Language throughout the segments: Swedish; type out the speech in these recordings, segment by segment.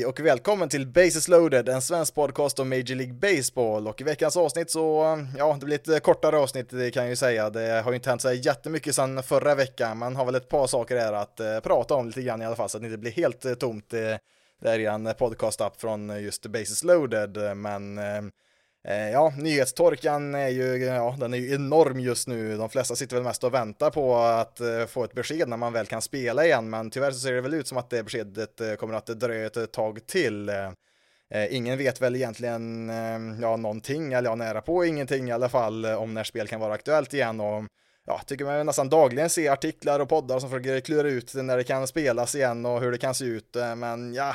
Hej och välkommen till Bases loaded, en svensk podcast om Major League Baseball. Och i veckans avsnitt så, ja, det blir ett kortare avsnitt, det kan jag ju säga. Det har ju inte hänt så jättemycket sedan förra veckan. Man har väl ett par saker här att eh, prata om lite grann i alla fall, så att det inte blir helt eh, tomt. Eh, det är en podcast-app från just Bases loaded, men Eh, Eh, ja, nyhetstorkan är ju, ja, den är ju enorm just nu. De flesta sitter väl mest och väntar på att eh, få ett besked när man väl kan spela igen, men tyvärr så ser det väl ut som att det beskedet eh, kommer att dröja ett tag till. Ingen vet väl egentligen, ja, någonting, eller ja, nära på ingenting i alla fall, om när spel kan vara aktuellt igen och ja, tycker man nästan dagligen se artiklar och poddar som försöker klura ut när det kan spelas igen och hur det kan se ut, men ja,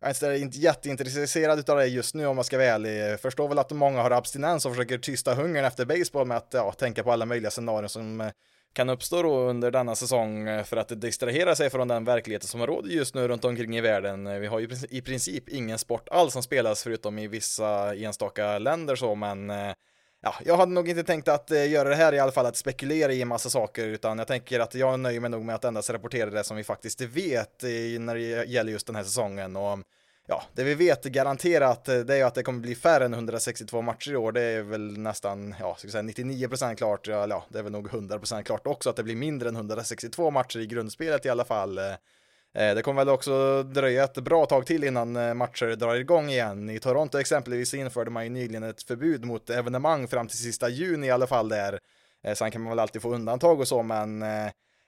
jag är inte jätteintresserad av det just nu om jag ska vara ärlig. Förstår väl att många har abstinens och försöker tysta hungern efter baseball med att ja, tänka på alla möjliga scenarier som eh, kan uppstå då under denna säsong eh, för att distrahera sig från den verkligheten som råder just nu runt omkring i världen. Eh, vi har ju i princip ingen sport alls som spelas förutom i vissa enstaka länder så, men eh, ja, jag hade nog inte tänkt att eh, göra det här i alla fall, att spekulera i en massa saker, utan jag tänker att jag nöjer mig nog med att endast rapportera det som vi faktiskt vet när det gäller just den här säsongen. Och ja, det vi vet garanterat eh, det är att det kommer bli färre än 162 matcher i år. Det är väl nästan, ja, ska säga 99% klart, ja, ja, det är väl nog 100% klart också att det blir mindre än 162 matcher i grundspelet i alla fall. Eh. Eh, det kommer väl också dröja ett bra tag till innan eh, matcher drar igång igen. I Toronto exempelvis införde man ju nyligen ett förbud mot evenemang fram till sista juni i alla fall där. Eh, sen kan man väl alltid få undantag och så, men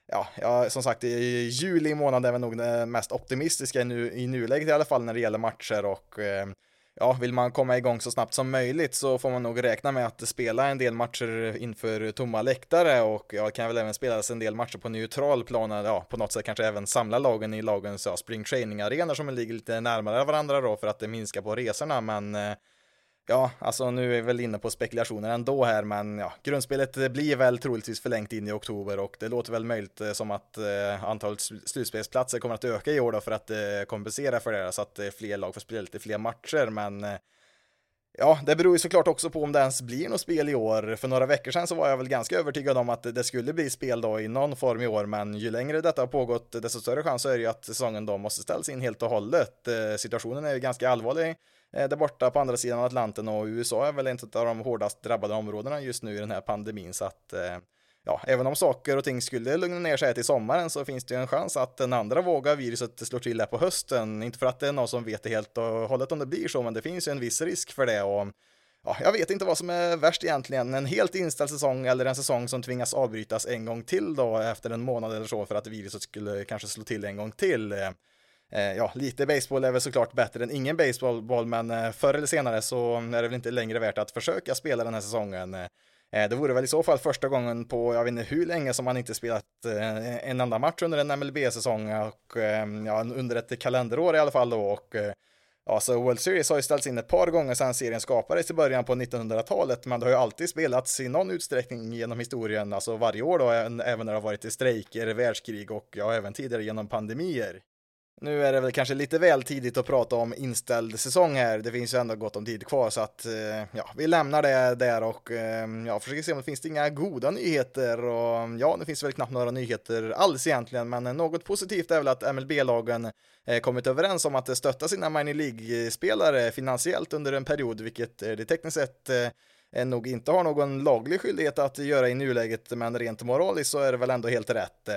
ja, ja, som sagt, i juli månad är väl nog det mest optimistiska nu, i nuläget i alla fall när det gäller matcher och eh, ja, vill man komma igång så snabbt som möjligt så får man nog räkna med att spela en del matcher inför tomma läktare och ja, kan väl även spelas en del matcher på neutral plan, ja, på något sätt kanske även samla lagen i lagens ja, spring training arenor som ligger lite närmare varandra då för att det minskar på resorna, men eh, Ja, alltså nu är vi väl inne på spekulationer ändå här, men ja, grundspelet blir väl troligtvis förlängt in i oktober och det låter väl möjligt eh, som att eh, antalet slutspelsplatser kommer att öka i år då för att eh, kompensera för det så att eh, fler lag får spela lite fler matcher, men eh, Ja, det beror ju såklart också på om det ens blir något spel i år. För några veckor sedan så var jag väl ganska övertygad om att det skulle bli spel då i någon form i år, men ju längre detta har pågått, desto större chans är det ju att säsongen då måste ställas in helt och hållet. Eh, situationen är ju ganska allvarlig Eh, där borta på andra sidan Atlanten och USA är väl inte av de hårdast drabbade områdena just nu i den här pandemin så att eh, ja, även om saker och ting skulle lugna ner sig till sommaren så finns det ju en chans att den andra vågen av viruset slår till här på hösten. Inte för att det är någon som vet det helt och hållet om det blir så, men det finns ju en viss risk för det och ja, jag vet inte vad som är värst egentligen, en helt inställd säsong eller en säsong som tvingas avbrytas en gång till då efter en månad eller så för att viruset skulle kanske slå till en gång till. Eh, Eh, ja, lite baseball är väl såklart bättre än ingen baseball, men eh, förr eller senare så är det väl inte längre värt att försöka spela den här säsongen. Eh, eh, det vore väl i så fall första gången på, jag vet inte hur länge som man inte spelat en enda match under en MLB-säsong och ja, under ett kalenderår i alla fall då och Ja, så World Series har ju ställts in ett par gånger sedan serien skapades i början på 1900-talet, men det har ju alltid spelats i någon utsträckning genom historien, alltså varje år då, även när det har varit strejker, världskrig och ja, även tidigare genom pandemier. Nu är det väl kanske lite väl tidigt att prata om inställd säsong här. Det finns ju ändå gott om tid kvar så att eh, ja, vi lämnar det där och eh, ja, försöker se om det finns inga goda nyheter och ja, det finns väl knappt några nyheter alls egentligen, men något positivt är väl att MLB-lagen eh, kommit överens om att stötta sina minor League-spelare finansiellt under en period, vilket det tekniskt sett nog inte har någon laglig skyldighet att göra i nuläget, men rent moraliskt så är det väl ändå helt rätt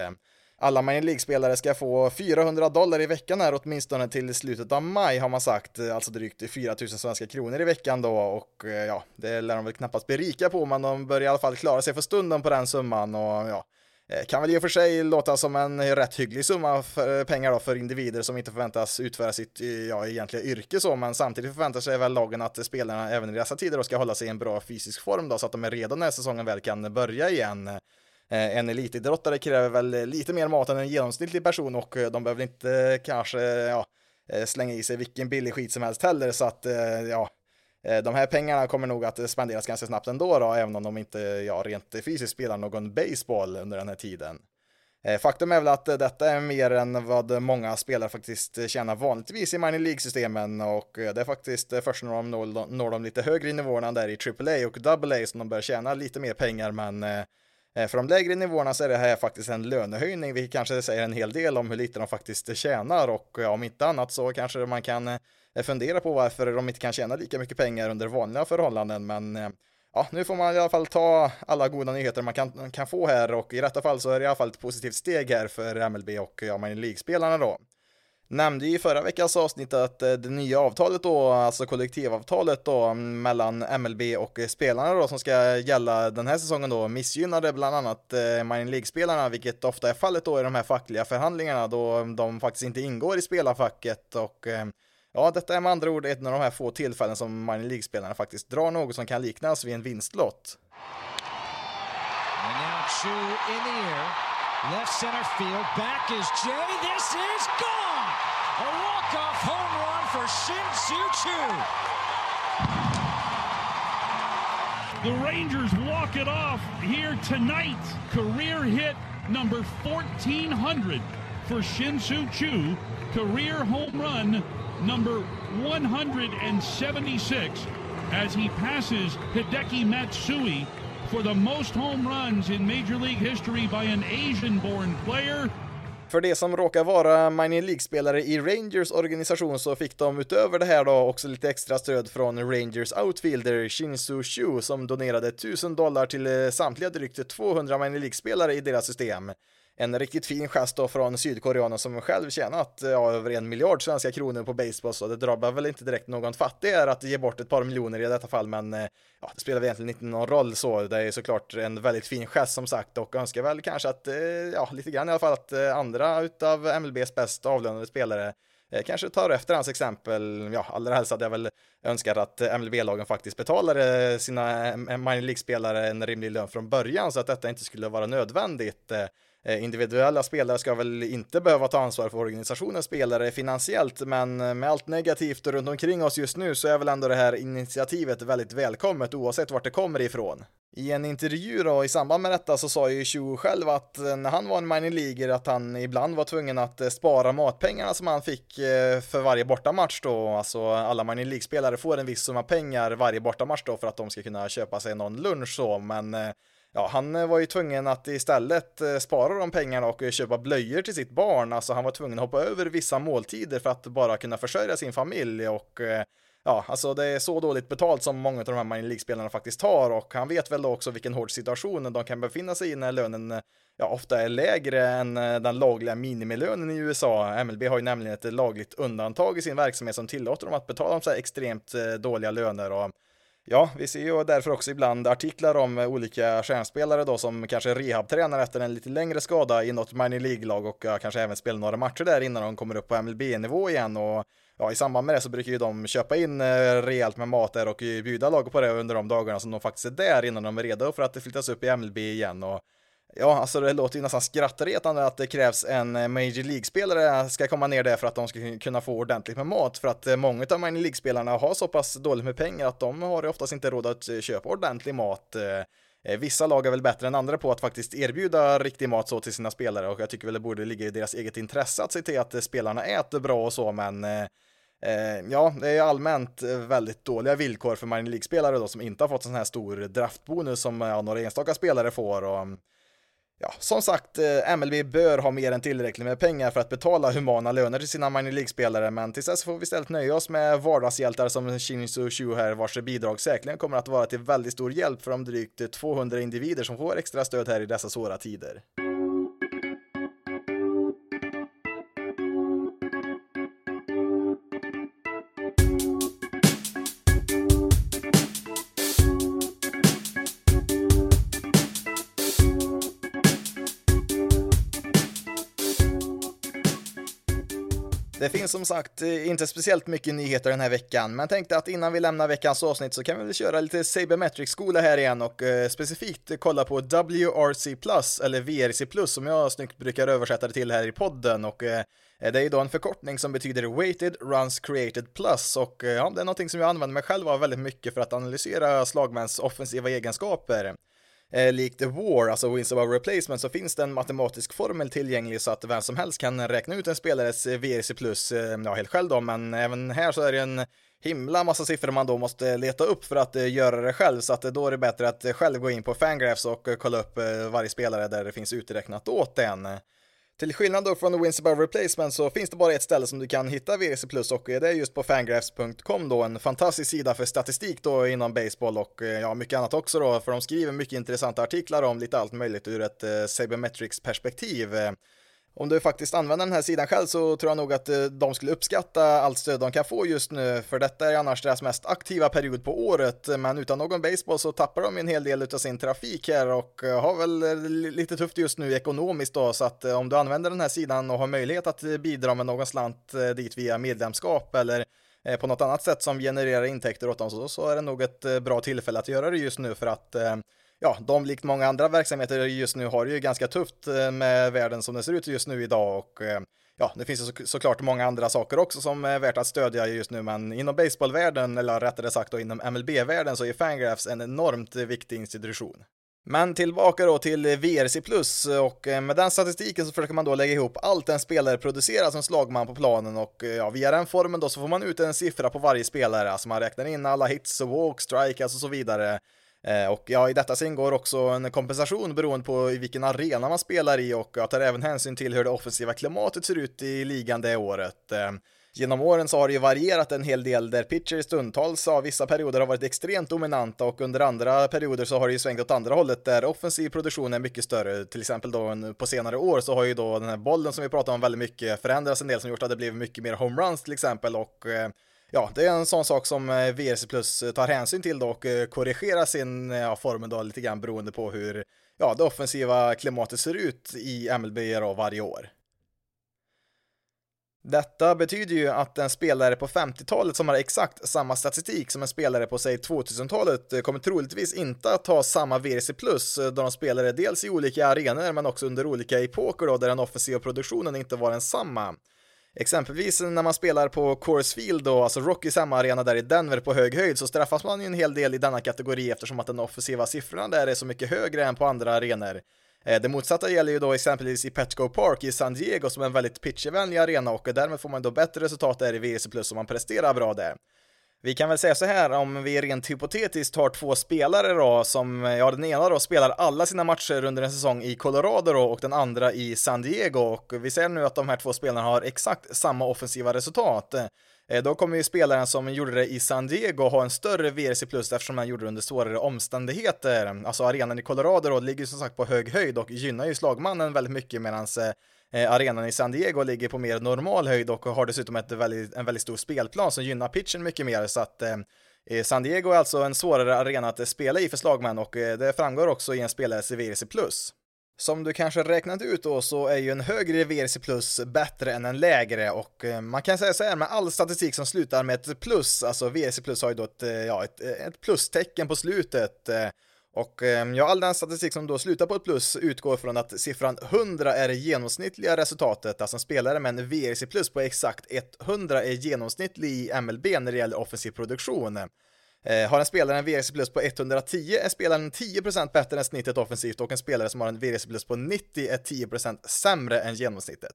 alla Major League-spelare ska få 400 dollar i veckan här åtminstone till slutet av maj har man sagt, alltså drygt 4000 svenska kronor i veckan då och eh, ja, det lär de väl knappast bli rika på men de börjar i alla fall klara sig för stunden på den summan och ja, eh, kan väl i och för sig låta som en rätt hygglig summa för eh, pengar då för individer som inte förväntas utföra sitt ja, egentliga yrke så, men samtidigt förväntar sig väl lagen att spelarna även i dessa tider då ska hålla sig i en bra fysisk form då så att de är redo när säsongen väl kan börja igen. Eh, en elitidrottare kräver väl lite mer mat än en genomsnittlig person och eh, de behöver inte eh, kanske, ja, slänga i sig vilken billig skit som helst heller, så att ja, de här pengarna kommer nog att spenderas ganska snabbt ändå då, även om de inte ja, rent fysiskt spelar någon baseball under den här tiden. Faktum är väl att detta är mer än vad många spelare faktiskt tjänar vanligtvis i minor League-systemen och det är faktiskt först när de når, når de lite högre nivåerna där i AAA och AA som de börjar tjäna lite mer pengar men Eh, för de lägre nivåerna så är det här faktiskt en lönehöjning, vilket kanske säger en hel del om hur lite de faktiskt tjänar. Och om inte annat så kanske man kan eh, fundera på varför de inte kan tjäna lika mycket pengar under vanliga förhållanden, men eh, ja, nu får man i alla fall ta alla goda nyheter man kan, kan få här. Och i detta fall så är det i alla fall ett positivt steg här för MLB och ja, League-spelarna då. Nämnde i förra veckans avsnitt att eh, det nya avtalet då, alltså kollektivavtalet då mm, mellan MLB och eh, spelarna då som ska gälla den här säsongen då missgynnade bland annat eh, Minor League-spelarna, vilket ofta är fallet då i de här fackliga förhandlingarna då mm, de faktiskt inte ingår i spelarfacket och eh, Ja, detta är med andra ord ett av de här få tillfällen som minor League-spelarna faktiskt drar något som kan liknas vid en vinstlott. Left center field, back is Jay. This is gone! A walk-off home run for Shin Soo Choo. The Rangers walk it off here tonight. Career hit number 1400 for Shin Soo Choo. Career home run number 176 as he passes Hideki Matsui for the most home runs in Major League history by an Asian-born player. För det som råkar vara minor League-spelare i Rangers organisation så fick de utöver det här då också lite extra stöd från Rangers outfielder Shinsu Shu som donerade 1000 dollar till eh, samtliga drygt 200 minor League-spelare i deras system en riktigt fin gest då från sydkoreanen som själv tjänat ja, över en miljard svenska kronor på baseball så det drabbar väl inte direkt någon fattig är att ge bort ett par miljoner i detta fall men eh, ja, det spelar egentligen inte någon roll så det är såklart en väldigt fin gest som sagt och önskar väl kanske att eh, ja, lite grann i alla fall att andra utav MLBs bäst avlönade spelare kanske tar efter hans exempel. Ja, allra helst hade jag väl önskat att MLB-lagen faktiskt betalade sina minor League-spelare en rimlig lön från början så att detta inte skulle vara nödvändigt. Eh, individuella spelare ska väl inte behöva ta ansvar för organisationens spelare finansiellt, men eh, med allt negativt runt omkring oss just nu så är väl ändå det här initiativet väldigt välkommet oavsett vart det kommer ifrån. I en intervju då i samband med detta så sa ju Chu själv att eh, när han var en minor leaguer att han ibland var tvungen att spara matpengarna som han fick för varje bortamatch då. Alltså alla minor League-spelare får en viss summa pengar varje bortamatch då för att de ska kunna köpa sig någon lunch så, men ja, han eh, var ju tvungen att istället eh, spara de pengarna och eh, köpa blöjor till sitt barn. Alltså han var tvungen att hoppa över vissa måltider för att bara kunna försörja sin familj och ja, alltså det är så dåligt betalt som många av de här minor League-spelarna faktiskt har och han vet väl då också vilken hård situation de kan befinna sig i när lönen ja, ofta är lägre än den lagliga minimilönen i USA. MLB har ju nämligen ett lagligt undantag i sin verksamhet som tillåter dem att betala de så här extremt dåliga löner och Ja, vi ser ju därför också ibland artiklar om eh, olika stjärnspelare då som kanske rehabtränar efter en lite längre skada i något minor League-lag och kanske även spelar några matcher där innan de kommer upp på MLB-nivå igen. Och ja, i samband med det så brukar ju de köpa in eh, rejält med mat där och bjuda lag på det under de dagarna som de faktiskt är där innan de är redo för att det flyttas upp i MLB igen. Och Ja, alltså det låter ju nästan skrattretande att det krävs en eh, Major League-spelare ska komma ner där för att de ska kunna få ordentligt med mat. För att eh, många av Major League-spelarna har så pass dåligt med pengar att de har oftast inte råd att eh, köpa ordentlig mat. Vissa lag är väl bättre än andra på att faktiskt erbjuda riktig mat så till sina spelare och jag tycker väl det borde ligga i deras eget intresse att se till att spelarna äter bra och så, men ja, det är allmänt väldigt dåliga villkor för Minor League-spelare då som inte har fått sån här stor draftbonus som ja, några enstaka spelare får och mm, Ja, som sagt, eh, MLB bör ha mer än tillräckligt med pengar för att betala humana löner till sina minor League-spelare, men tills dess får vi istället nöja oss med vardagshjältar som Shinsu Shu här, vars bidrag säkerligen kommer att vara till väldigt stor hjälp för de drygt 200 individer som får extra stöd här i dessa svåra tider. Det finns som sagt eh, inte speciellt mycket nyheter den här veckan, men tänkte att innan vi lämnar veckans avsnitt så kan vi väl köra lite Sabermetrics-skola här igen och eh, specifikt kolla på WRC eller VRC som jag snyggt brukar översätta det till här i podden och eh, Eh, det är ju då en förkortning som betyder Weighted Runs Created Plus och eh, ja, det är någonting som jag använder mig själv av väldigt mycket för att analysera slagmäns offensiva egenskaper. Eh, likt War, alltså Wins above replacement, så finns det en matematisk formel tillgänglig så att vem som helst kan räkna ut en spelares eh, VRC plus, eh, ja helt själv då, men även här så är det en himla massa siffror man då måste leta upp för att eh, göra det själv, så att eh, då är det bättre att själv gå in på Fangraphs och eh, kolla upp varje spelare där det finns uträknat åt en. Till skillnad då från Wins above replacement så finns det bara ett ställe som du kan hitta VRC Plus och det är just på fangraphs.com då, en fantastisk sida för statistik då inom baseball och eh, ja, mycket annat också då, för de skriver mycket intressanta artiklar om lite allt möjligt ur ett eh, sabermetrics perspektiv om du faktiskt använder den här sidan själv så tror jag nog att eh, de skulle uppskatta allt stöd de kan få just nu, för detta är annars deras mest aktiva period på året, men utan någon baseball så tappar de en hel del av sin trafik här och eh, har väl eh, lite tufft just nu ekonomiskt då, så att om du använder den här sidan och har möjlighet att bidra med någon slant dit via medlemskap eller på något annat sätt som genererar intäkter åt dem så, är det nog ett bra tillfälle att göra det just nu för att ja, de likt många andra verksamheter just nu har det ju ganska tufft eh, med världen som det ser ut just nu idag och eh, ja, det finns ju såklart många andra saker också som är värt att stödja just nu, men inom baseballvärlden, eller rättare sagt då inom MLB-världen, så är Fangraphs en enormt viktig institution. Men tillbaka då till VRC och eh, med den statistiken så försöker man då lägga ihop allt en spelare producerar som slagman på planen och ja, via den formen då så får man ut en siffra på varje spelare, alltså man räknar in alla hits och walk, strikes och så vidare Eh, och ja, i detta så ingår också en kompensation beroende på i vilken arena man spelar i och jag tar även hänsyn till hur det offensiva klimatet ser ut i ligan det året. Eh, genom åren så har det ju varierat en hel del där pitcher stundtals av vissa perioder har varit extremt dominanta och under andra perioder så har det ju svängt åt andra hållet där offensiv produktion är mycket större. Till exempel då på senare år så har ju då den här bollen som vi pratar om väldigt mycket förändrats en del som gjort att det blivit mycket mer homeruns till exempel och eh, ja, det är en sån sak som eh, VRC Plus tar hänsyn till då och eh, korrigerar sin eh, ja, form då lite grann beroende på hur ja, det offensiva klimatet ser ut i MLB då varje år. Detta betyder ju att en spelare på 50-talet som har exakt samma statistik som en spelare på säg 2000-talet kommer troligtvis inte att ha samma VRC plus då de spelade dels i olika arenor men också under olika epoker då där den offensiva produktionen inte var densamma. Exempelvis när man spelar på Coors Field då, alltså Rockies hemmaarena där i Denver på hög höjd så straffas man ju en hel del i denna kategori eftersom att den offensiva siffrorna där är så mycket högre än på andra arenor. Eh, det motsatta gäller ju då exempelvis i Petco Park i San Diego som är en väldigt pitchervänlig arena och därmed får man då bättre resultat där i VRC plus om man presterar bra där. Vi kan väl säga så här om vi rent hypotetiskt har två spelare då som, ja den ena då spelar alla sina matcher under en säsong i Colorado då och den andra i San Diego och vi ser nu att de här två spelarna har exakt samma offensiva resultat. Eh, då kommer ju spelaren som gjorde det i San Diego ha en större VRC plus eftersom han gjorde det under svårare omständigheter. Alltså arenan i Colorado då ligger som sagt på hög höjd och gynnar ju slagmannen väldigt mycket medan eh, eh, arenan i San Diego ligger på mer normal höjd och har dessutom ett väldigt, en väldigt stor spelplan som gynnar pitchen mycket mer så att San Diego är alltså en svårare arena att spela i för slagmän och det framgår också i en spelares VRC+. Som du kanske räknat ut då så är ju en högre VRC plus bättre än en lägre. Och eh, man kan säga så här med all statistik som slutar med ett plus, alltså VRC plus har ju då ett, eh, ja, ett, eh, ett plustecken på slutet. Och ja, all den statistik som då slutar på ett plus utgår från att siffran 100 är det genomsnittliga resultatet, alltså en spelare med en VRC plus på exakt 100 är genomsnittlig i MLB när det gäller offensiv produktion. Eh, har en spelare en VRC plus på 110 är spelaren 10% bättre än snittet offensivt och en spelare som har en VRC plus på 90 är 10% sämre än genomsnittet.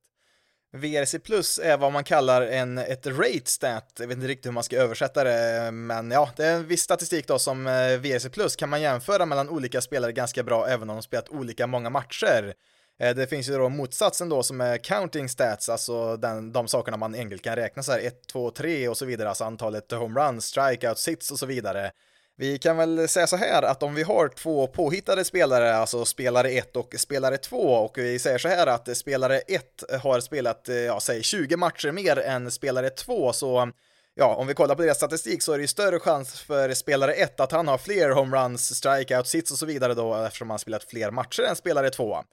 VRC Plus är vad man kallar en, ett rate stat, jag vet inte riktigt hur man ska översätta det, men ja, det är en viss statistik då som eh, VRC Plus kan man jämföra mellan olika spelare ganska bra även om de spelat olika många matcher. Eh, det finns ju då motsatsen då som är counting stats, alltså den, de sakerna man enkelt kan räkna så här 1, 2, 3 och så vidare, alltså antalet homeruns, strikeouts, hits och så vidare. Vi kan väl säga så här att om vi har två påhittade spelare, alltså spelare 1 och spelare 2, och vi säger så här att spelare 1 har spelat, eh, ja, säg 20 matcher mer än spelare 2, så ja, om vi kollar på deras statistik så är det ju större chans för spelare 1 att han har fler homeruns, strikeouts, hits och så vidare då eftersom han spelat fler matcher än spelare 2.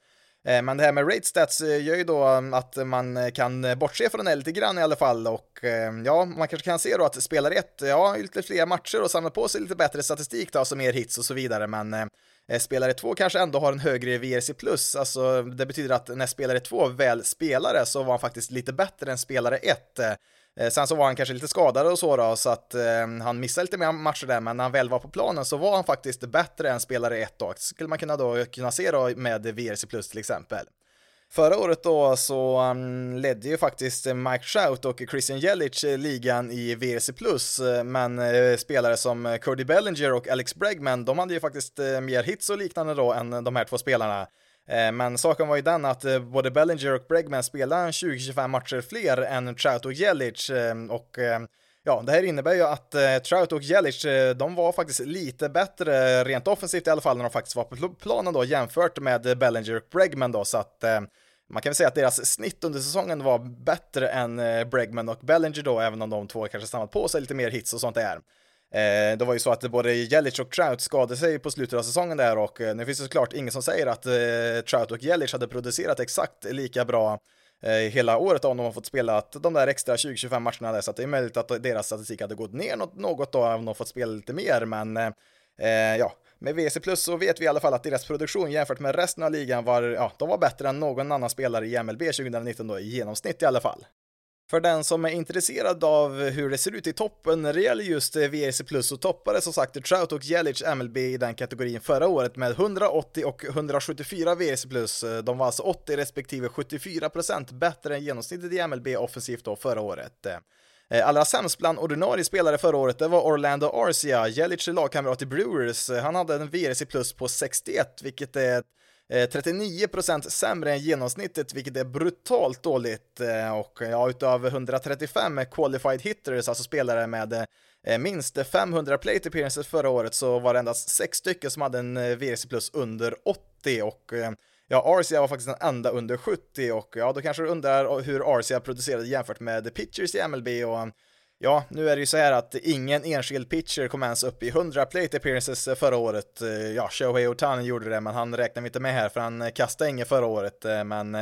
Eh, men det här med rate stats eh, gör ju då mm, att man eh, kan bortse från det lite grann i alla fall och ja, man kanske kan se då att spelare 1, ja, lite fler matcher och samlar på sig lite bättre statistik då, alltså mer hits och så vidare, men spelare 2 kanske ändå har en högre VRC+, alltså det betyder att när spelare 2 väl spelade så var han faktiskt lite bättre än spelare 1. Eh, sen så var han kanske lite skadad och så då, så att eh, han missade lite mer matcher där, men när han väl var på planen så var han faktiskt bättre än spelare ett dag. Skulle man kunna då kunna se då med VRC Plus till exempel. Förra året då så mm, ledde ju faktiskt Mike Trout och Christian Jelic ligan i VRC+, eh, men eh, spelare som Cody Bellinger och Alex Bregman, de hade ju faktiskt eh, mer hits och liknande då än de här två spelarna. Eh, men saken var ju den att eh, både Bellinger och Bregman spelade 20-25 matcher fler än Trout och Jelic eh, och ja, det här innebär ju att Trout och Jelic, de var faktiskt lite bättre rent offensivt i alla fall när de faktiskt var på planen då jämfört med Bellinger och Bregman då så att man kan väl säga att deras snitt under säsongen var bättre än Bregman och Bellinger då, även om de två kanske samlat på sig lite mer hits och sånt där. Eh, det var ju så att både Jelic och Trout skadade sig på slutet av säsongen där och eh, nu finns det såklart ingen som säger att eh, Trout och Jelic hade producerat exakt lika bra eh, hela året om de har fått spela de där extra 20-25 matcherna där så att det är möjligt att deras statistik hade gått ner något då om de fått spela lite mer men eh, ja med WC Plus så vet vi i alla fall att deras produktion jämfört med resten av ligan var, ja, de var bättre än någon annan spelare i MLB 2019 då i genomsnitt i alla fall. För den som är intresserad av hur det ser ut i toppen när det gäller just eh, VRC Plus så toppade som sagt Trout och Jelic MLB i den kategorin förra året med 180 och 174 VRC Plus. De var alltså 80 respektive 74 procent bättre än genomsnittet i MLB offensivt då förra året. Eh, allra sämst bland ordinarie spelare förra året, det var Orlando Arcia, Jelic lagkamrat i Brewers. Han hade en VRC plus på 61, vilket är Eh, 39% sämre än genomsnittet, vilket är brutalt dåligt. Eh, och eh, ja, utav 135 qualified hitters, alltså spelare med minst 500 plate appearances förra året, så var det endast sex stycken som hade en VRC plus under 80 och Ja, Arcia var faktiskt den enda under 70 och ja, då kanske du undrar hur Arcia producerade jämfört med pitchers i MLB och Ja, nu är det ju så här att ingen enskild pitcher kom ens upp i 100 plate appearances förra året. Eh, ja, Shohei Otani gjorde det, men han räknar vi inte med här för han eh, kastade inget förra året. Eh, men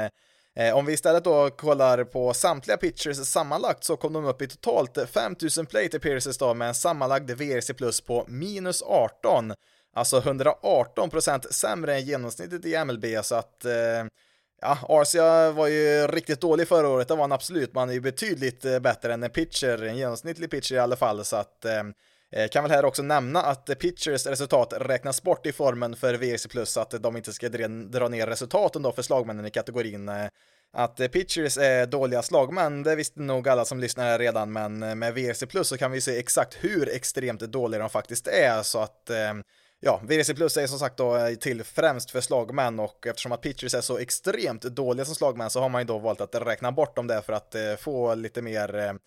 om vi istället då kollar på samtliga pitchers sammanlagt så kom de upp i totalt 5000 plate appearances då med en sammanlagd VRC plus på minus 18. Alltså 118% sämre än genomsnittet i MLB så att Ja, Arcia var ju riktigt dålig förra året, det var han absolut, man är ju betydligt eh, bättre än en pitcher, en genomsnittlig pitcher i alla fall, så att eh, eh, kan väl här också nämna att pitchers resultat räknas bort i formen för VRC så att de inte ska dra ner resultaten då för slagmännen i kategorin. Eh, att pitchers är dåliga slagmän, det visste nog alla som lyssnar här redan, men med VRC så kan vi se exakt hur extremt dåliga de faktiskt är, så att ja, VDC Plus är som sagt då eh, till främst för slagmän och eftersom att pitchers är så extremt dåliga som slagmän så har man ju då valt att räkna bort dem där för att eh, få lite mer eh, ja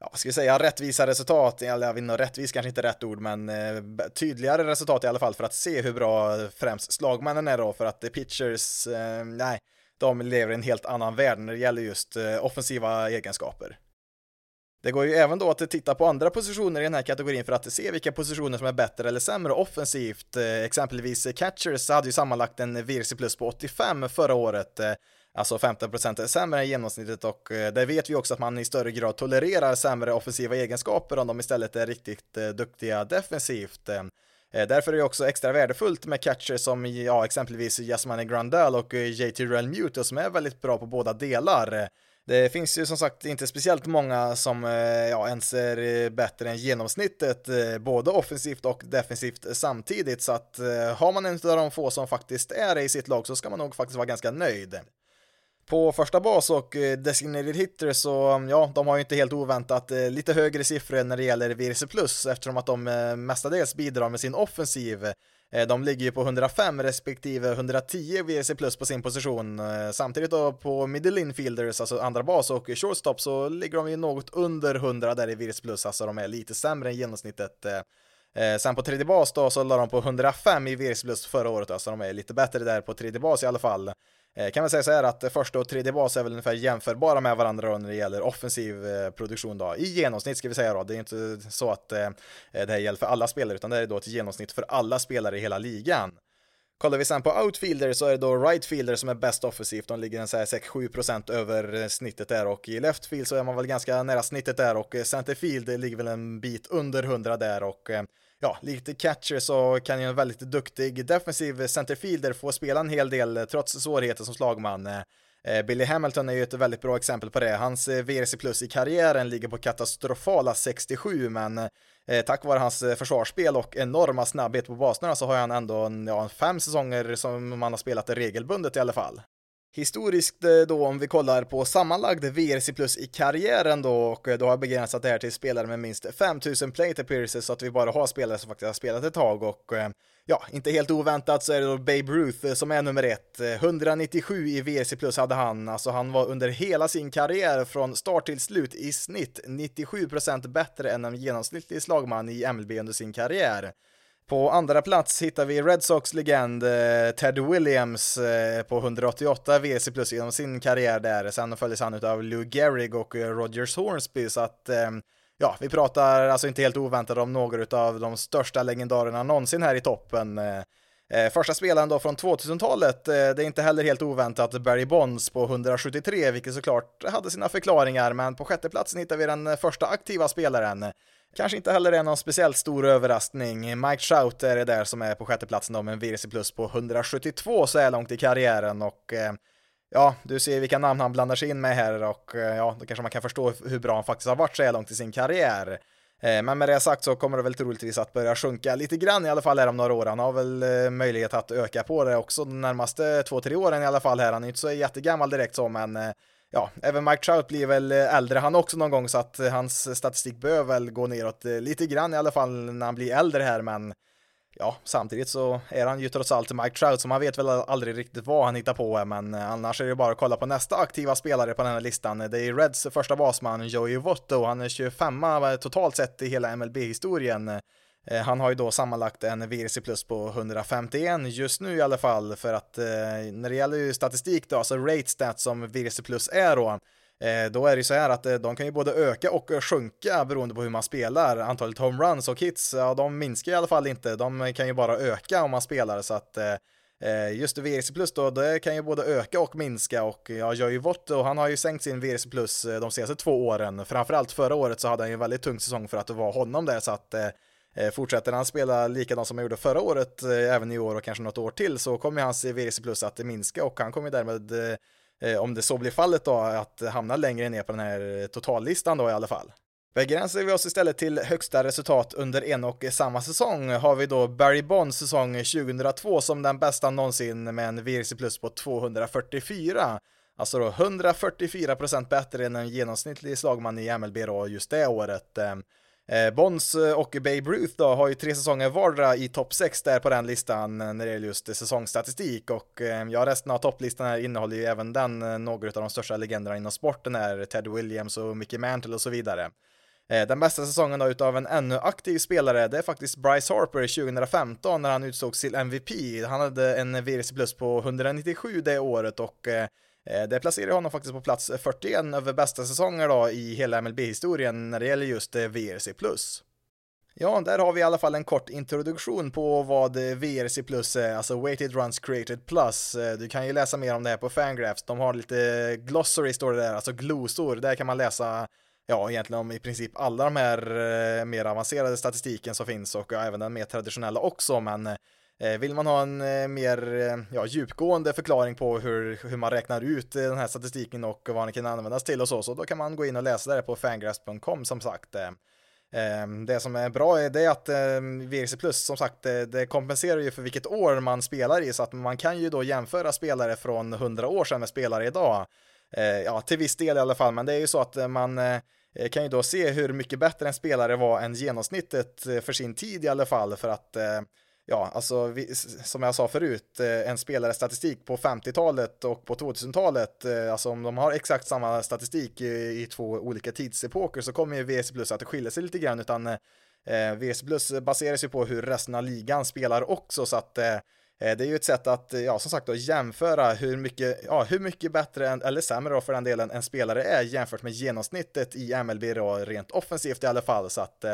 ja, ska vi säga rättvisa resultat, eller jag vet inte, rättvis kanske inte rätt ord, men eh, tydligare resultat i alla fall för att se hur bra främst slagmännen är då, för att pitchers, eh, nej, de lever i en helt annan värld när det gäller just eh, offensiva egenskaper. Det går ju även då att titta på andra positioner i den här kategorin för att se vilka positioner som är bättre eller sämre offensivt. Eh, exempelvis catchers hade ju sammanlagt en VRC plus på 85 förra året, eh, alltså 15% sämre än genomsnittet och eh, där vet vi också att man i större grad tolererar sämre offensiva egenskaper om de istället är riktigt duktiga defensivt. Därför är det också extra värdefullt med catchers som ja, exempelvis Jasmine Grandal och JT Realmuto som är väldigt bra på båda delar. Det finns ju som sagt inte speciellt många som eh, ja, ens är eh, bättre än genomsnittet, eh, både offensivt och defensivt samtidigt, så att har man en av de få som faktiskt är i sitt lag så ska man nog faktiskt vara ganska nöjd. På första bas och designated hitter så, mm, ja, de har ju inte helt oväntat lite högre siffror när det gäller VRC plus eftersom att de mestadels bidrar med sin offensiv Eh, de ligger ju på 105 respektive 110 WRC plus på sin position. Eh, samtidigt då på middle infielders, alltså andra bas och shortstop så ligger de ju något under 100 där i WRC plus, alltså de är lite sämre än genomsnittet. Eh, sen på tredje bas då så la de på 105 i WRC plus förra året, alltså de är lite bättre där på tredje bas i alla fall. Eh, kan man säga så här att första och tredje bas är väl ungefär jämförbara med varandra när det gäller offensiv eh, produktion då. I genomsnitt ska vi säga då. Det är inte så att eh, det här gäller för alla spelare utan det är då ett genomsnitt för alla spelare i hela ligan. Kollar vi sen på outfielder så är det då rightfielder som är bäst offensivt, de ligger en 6-7% över snittet där och i leftfield så är man väl ganska nära snittet där och centerfield ligger väl en bit under 100 där och ja, lite catcher så kan ju en väldigt duktig defensiv centerfielder få spela en hel del eh, trots svårigheter som slagman. Eh, eh, Billy Hamilton är ju ett väldigt bra exempel på det. Hans VRC plus i karriären ligger på katastrofala 67, men tack vare hans försvarsspel och enorma snabbhet på baserna så har han ändå ja, fem säsonger som man har spelat regelbundet i alla fall. Historiskt eh, då om vi kollar på sammanlagd VRC plus i karriären då och eh, då har jag begränsat det här till spelare med minst 5000 plate appearances så att vi bara har spelare som faktiskt har spelat ett tag och eh, ja, inte helt oväntat så är det då Babe Ruth som är nummer ett. 197 i VRC plus hade han, alltså han var under hela sin karriär från start till slut i snitt 97% bättre än en genomsnittlig slagman i MLB under sin karriär. På andra plats hittar vi Red Sox legend eh, Ted Williams eh, på 188 WC plus genom sin karriär där. Sen följdes han av Lou Gehrig och eh, Rogers Hornsby så att ehm, ja, vi pratar alltså inte helt oväntat om några av de största legendarerna någonsin här i toppen. Eh, första spelaren då från 2000-talet, eh, det är inte heller helt oväntat Barry Bonds på 173, vilket såklart hade sina förklaringar, men på sjätte platsen hittar vi den eh, första aktiva spelaren. Kanske inte heller är någon speciellt stor överraskning. Mike Trout är det där som är på sjätte platsen då med en VRC plus på 172 så här långt i karriären och eh, ja, du ser vilka namn han blandar sig in med här och eh, ja, då kanske man kan förstå hur bra han faktiskt har varit så här långt i sin karriär. Eh, men med det sagt så kommer det väl troligtvis att börja sjunka lite grann i alla fall här om några år. Han har väl eh, möjlighet att öka på det också de närmaste två, tre åren i alla fall här. Han är inte så jättegammal direkt så, men eh, ja, även Mike Trout blir väl äldre han också någon gång så att hans statistik behöver väl gå neråt lite grann i alla fall när han blir äldre här, men ja, samtidigt så är han ju trots allt Mike Trout, så man vet väl aldrig riktigt vad han hittar på, men eh, annars är det bara att kolla på nästa aktiva spelare på den här listan. Det är Reds första basman Joey Votto, han är 25 totalt sett i hela MLB-historien. Eh, han har ju då sammanlagt en VRC plus på 151 just nu i alla fall, för att eh, när det gäller statistik då, alltså rate stats som VRC plus är då, Eh, då är det ju så här att eh, de kan ju både öka och eh, sjunka beroende på hur man spelar. Antalet homeruns och hits, ja de minskar i alla fall inte, de kan ju bara öka om man spelar så att just VRC plus då, det kan ju både öka och minska och jag gör ju vått och han har ju sänkt sin VRC plus de senaste två åren. Framförallt förra året så hade han ju en väldigt tung säsong för att det var honom där så att Fortsätter han spela likadant som han gjorde förra året, även i år och kanske något år till, så kommer hans VRC plus att minska och han kommer därmed Eh, om det så blir fallet då, att hamna längre ner på den här totallistan då i alla fall. Begränsar vi oss istället till högsta resultat under en och samma säsong har vi då Barry Bonds säsong 2002 som den bästa någonsin med en VRC plus på 244. Alltså då 144% bättre än en genomsnittlig slagman i MLB då just det året. Eh, Eh, Bonds eh, och Babe Ruth då har ju tre säsonger vardera i topp 6 där på den listan eh, när det gäller just säsongsstatistik och ja, resten av topplistan här innehåller ju även den några av de största legenderna inom sporten här, Ted Williams och Mickey Mantle och så vidare. Den bästa säsongen då utav en ännu aktiv spelare, det är faktiskt Bryce Harper 2015 när han utsågs till MVP. Han hade en VRC plus på 197 det året och Eh, det placerar honom faktiskt på plats 41 över bästa säsonger då i hela MLB-historien när det gäller just eh, VRC+. Ja, där har vi i alla fall en kort introduktion på vad eh, VRC Plus är, alltså Weighted Runs Created Plus. Du kan ju läsa mer om det här på Fangraphs, de har lite glossary står det där, alltså glosor, där kan man läsa ja, egentligen om i princip alla de här mer avancerade statistiken som finns och även den mer traditionella också, men Eh, vill man ha en eh, mer eh, ja, djupgående förklaring på hur, hur man räknar ut den här statistiken och vad den kan användas till och så, så då kan man gå in och läsa det på fangraphs.com som sagt. Ehm, det som är bra är det att ehm, VRC Plus som sagt det kompenserar ju för vilket år man spelar i så att man kan ju då jämföra spelare från 100 år sedan med spelare idag. Ja, till viss del i alla fall, men det är ju så att man kan ju då se hur mycket bättre en spelare var än genomsnittet för sin tid i alla fall för att ja, alltså vi, som jag sa förut, eh, en spelare statistik på 50-talet och på 2000-talet, eh, alltså om de har exakt samma statistik i två olika tidsepoker så kommer ju VS Plus att skilja sig lite grann, utan eh, eh VS Plus baseras ju på hur resten av ligan spelar också, så att eh, det är ju ett sätt att, ja, som sagt då, jämföra hur mycket, ja, hur mycket bättre, eller sämre då för den delen, en spelare är jämfört med genomsnittet i MLB då, rent offensivt i alla fall, så att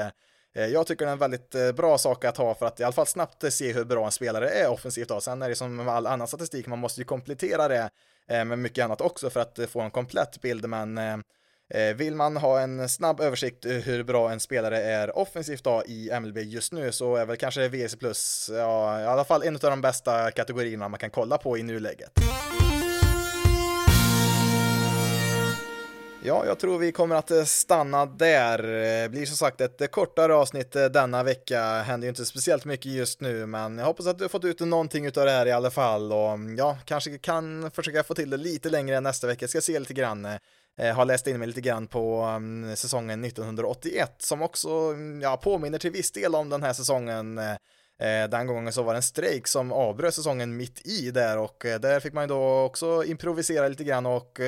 Eh, jag tycker det är en väldigt eh, bra sak att ha för att i alla fall snabbt eh, se hur bra en spelare är offensivt. Då. Sen är det som med all annan statistik, man måste ju komplettera det med mycket annat också för att få en komplett bild, men vill man ha en snabb översikt hur bra en spelare är offensivt då i MLB just nu så är väl kanske VC plus, ja, i alla fall en av de bästa kategorierna man kan kolla på i nuläget. Ja, jag tror vi kommer att eh, stanna där. Det blir som sagt ett eh, kortare avsnitt denna vecka. Händer ju inte speciellt mycket just nu, men jag hoppas att du har fått ut någonting av det här i alla fall och mm, ja, kanske kan försöka få till det lite längre nästa vecka. Jag ska se lite grann. Jag har läst in mig lite grann på mm, säsongen 1981 som också mm, ja, påminner till viss del om den här säsongen. Den gången så var det en strejk som avbröt säsongen mitt i där och där fick man ju då också improvisera lite grann och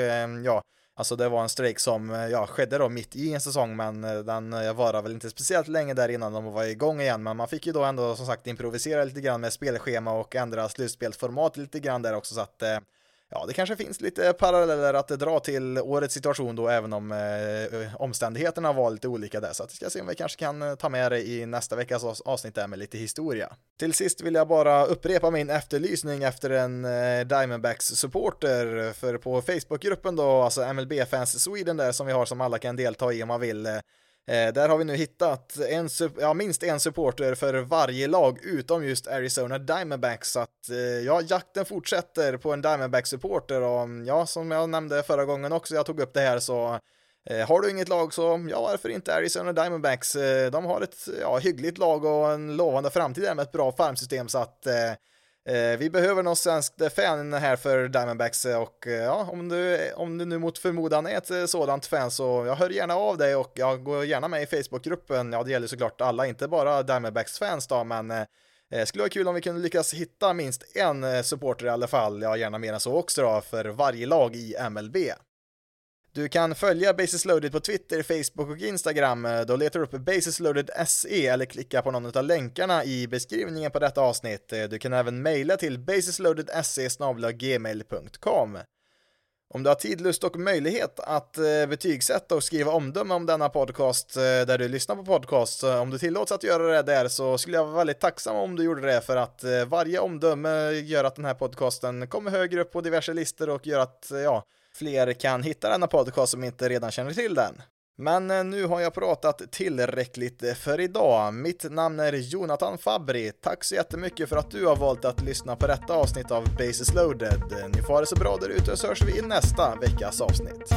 ja, Alltså det var en strejk som eh, ja, skedde då mitt i en säsong men eh, den eh, varade väl inte speciellt länge där innan de var igång igen. Men man fick ju då ändå som sagt improvisera lite grann med spelschema och ändra slutspelsformat lite grann där också så att ja, det kanske finns lite paralleller att dra till årets situation då, även om eh, omständigheterna var lite olika där. Så att vi ska se om vi kanske kan eh, ta med det i nästa veckas avsnitt där med lite historia. Till sist vill jag bara upprepa min efterlysning efter en eh, Diamondbacks supporter, för på Facebookgruppen då, alltså MLB Fans Sweden där som vi har som alla kan delta i om man vill, Eh, Eh, där har vi nu hittat en, ja, minst en supporter för varje lag utom just Arizona Diamondbacks. Så att eh, ja, jakten fortsätter på en Diamondback-supporter och ja, som jag nämnde förra gången också, jag tog upp det här så eh, har du inget lag så, ja varför inte Arizona Diamondbacks? Eh, de har ett ja, hyggligt lag och en lovande framtid med ett bra farmsystem så att Eh, Eh, vi behöver någon svensk fan här för Diamondbacks eh, och eh, ja, om du, om du nu mot förmodan är ett sådant fan så jag hör gärna av dig och jag går gärna med i Facebookgruppen. Ja, det gäller såklart alla, inte bara Diamondbacks fans då, men eh, skulle vara kul om vi kunde lyckas hitta minst en supporter i alla fall, ja gärna mer än så också då, för varje lag i MLB. Du kan följa Basis Loaded på Twitter, Facebook och Instagram. Då letar du upp Basis Loaded SE eller klicka på någon av länkarna i beskrivningen på detta avsnitt. Du kan även mejla till basisloadedse gmail.com. Om du har tid, lust och möjlighet att eh, betygsätta och skriva omdöme om denna podcast eh, där du lyssnar på podcast, om du tillåts att göra det där så skulle jag vara väldigt tacksam om du gjorde det för att eh, varje omdöme gör att den här podcasten kommer högre upp på diverse listor och gör att, ja, fler kan hitta denna podcast som inte redan känner till den. Men eh, nu har jag pratat tillräckligt för idag. Mitt namn är Jonathan Fabri. Tack så jättemycket för att du har valt att lyssna på detta avsnitt av Basis loaded. Ni får ha det så bra där ute så hörs vi i nästa veckas avsnitt.